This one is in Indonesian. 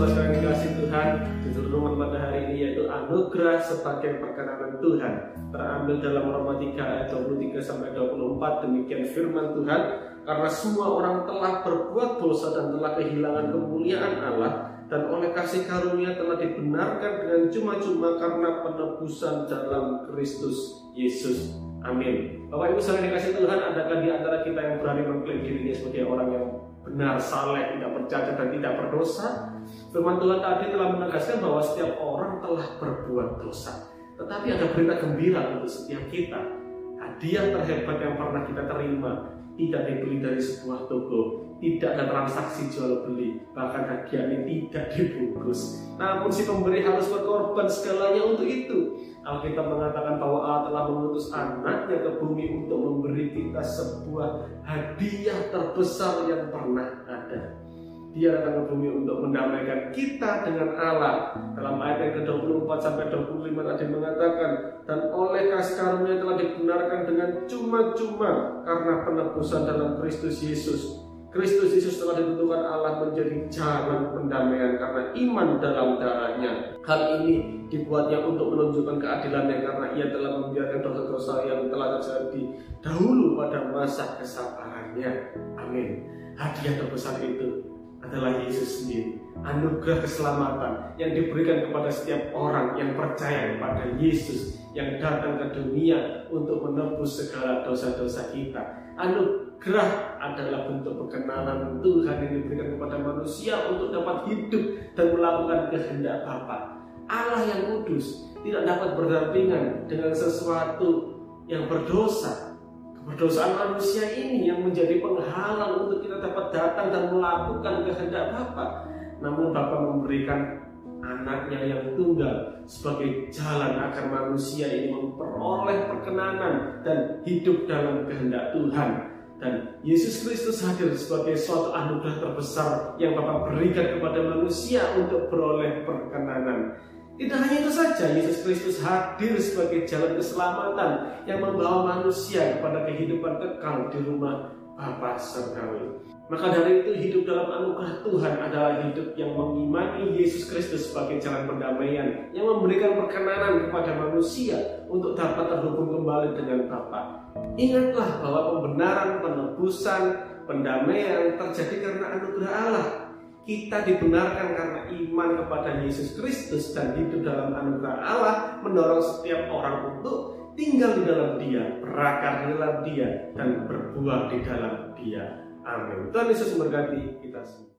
berdasarkan kasih Tuhan di seluruh pada hari ini yaitu anugerah sebagai perkenanan Tuhan terambil dalam Roma 3 ayat 23 sampai 24 demikian firman Tuhan karena semua orang telah berbuat dosa dan telah kehilangan kemuliaan Allah dan oleh kasih karunia telah dibenarkan dengan cuma-cuma karena penebusan dalam Kristus Yesus. Amin. Bapak Ibu saudara dikasih Tuhan, ada berani mengklaim dirinya sebagai orang yang benar, saleh, tidak bercacat dan tidak berdosa? Firman Tuhan tadi telah menegaskan bahwa setiap orang telah berbuat dosa. Tetapi ada berita gembira untuk setiap kita. Hadiah terhebat yang pernah kita terima tidak dibeli dari sebuah toko, tidak ada transaksi jual beli, bahkan hadiah ini tidak dibungkus. Namun si pemberi harus berkorban segalanya untuk itu. Alkitab mengatakan bahwa Allah telah mengutus anaknya ke bumi untuk memberi kita sebuah hadiah terbesar yang pernah ada. Dia datang ke bumi untuk mendamaikan kita dengan Allah. Dalam ayat yang ke-24 sampai 25 tadi mengatakan, dan oleh dibenarkan dengan cuma-cuma karena penebusan dalam Kristus Yesus. Kristus Yesus telah ditentukan Allah menjadi jalan pendamaian karena iman dalam darahnya. Hal ini dibuatnya untuk menunjukkan keadilannya karena ia telah membiarkan dosa-dosa yang telah terjadi dahulu pada masa kesabarannya. Amin. Hadiah terbesar itu adalah Yesus sendiri. Anugerah keselamatan yang diberikan kepada setiap orang yang percaya kepada Yesus yang datang ke dunia untuk menebus segala dosa-dosa kita. Anugerah adalah bentuk perkenalan Tuhan yang diberikan kepada manusia untuk dapat hidup dan melakukan kehendak Bapa. Allah yang kudus tidak dapat berdampingan dengan sesuatu yang berdosa Berdosaan manusia ini yang menjadi penghalang untuk kita dapat datang dan melakukan kehendak Bapa. Bapa memberikan anaknya yang tunggal sebagai jalan agar manusia ini memperoleh perkenanan dan hidup dalam kehendak Tuhan. Dan Yesus Kristus hadir sebagai suatu anugerah terbesar yang Bapak berikan kepada manusia untuk beroleh perkenanan. Tidak hanya itu saja, Yesus Kristus hadir sebagai jalan keselamatan yang membawa manusia kepada kehidupan kekal di rumah Bapa Surgawi. Maka dari itu hidup dalam anugerah Tuhan adalah hidup yang mengimani Yesus Kristus sebagai jalan pendamaian yang memberikan perkenanan kepada manusia untuk dapat terhubung kembali dengan Bapa. Ingatlah bahwa pembenaran, penebusan, pendamaian terjadi karena anugerah Allah kita dibenarkan karena iman kepada Yesus Kristus dan hidup dalam anugerah Allah mendorong setiap orang untuk tinggal di dalam Dia, berakar di dalam Dia, dan berbuah di dalam Dia. Amin. Tuhan Yesus memberkati kita semua.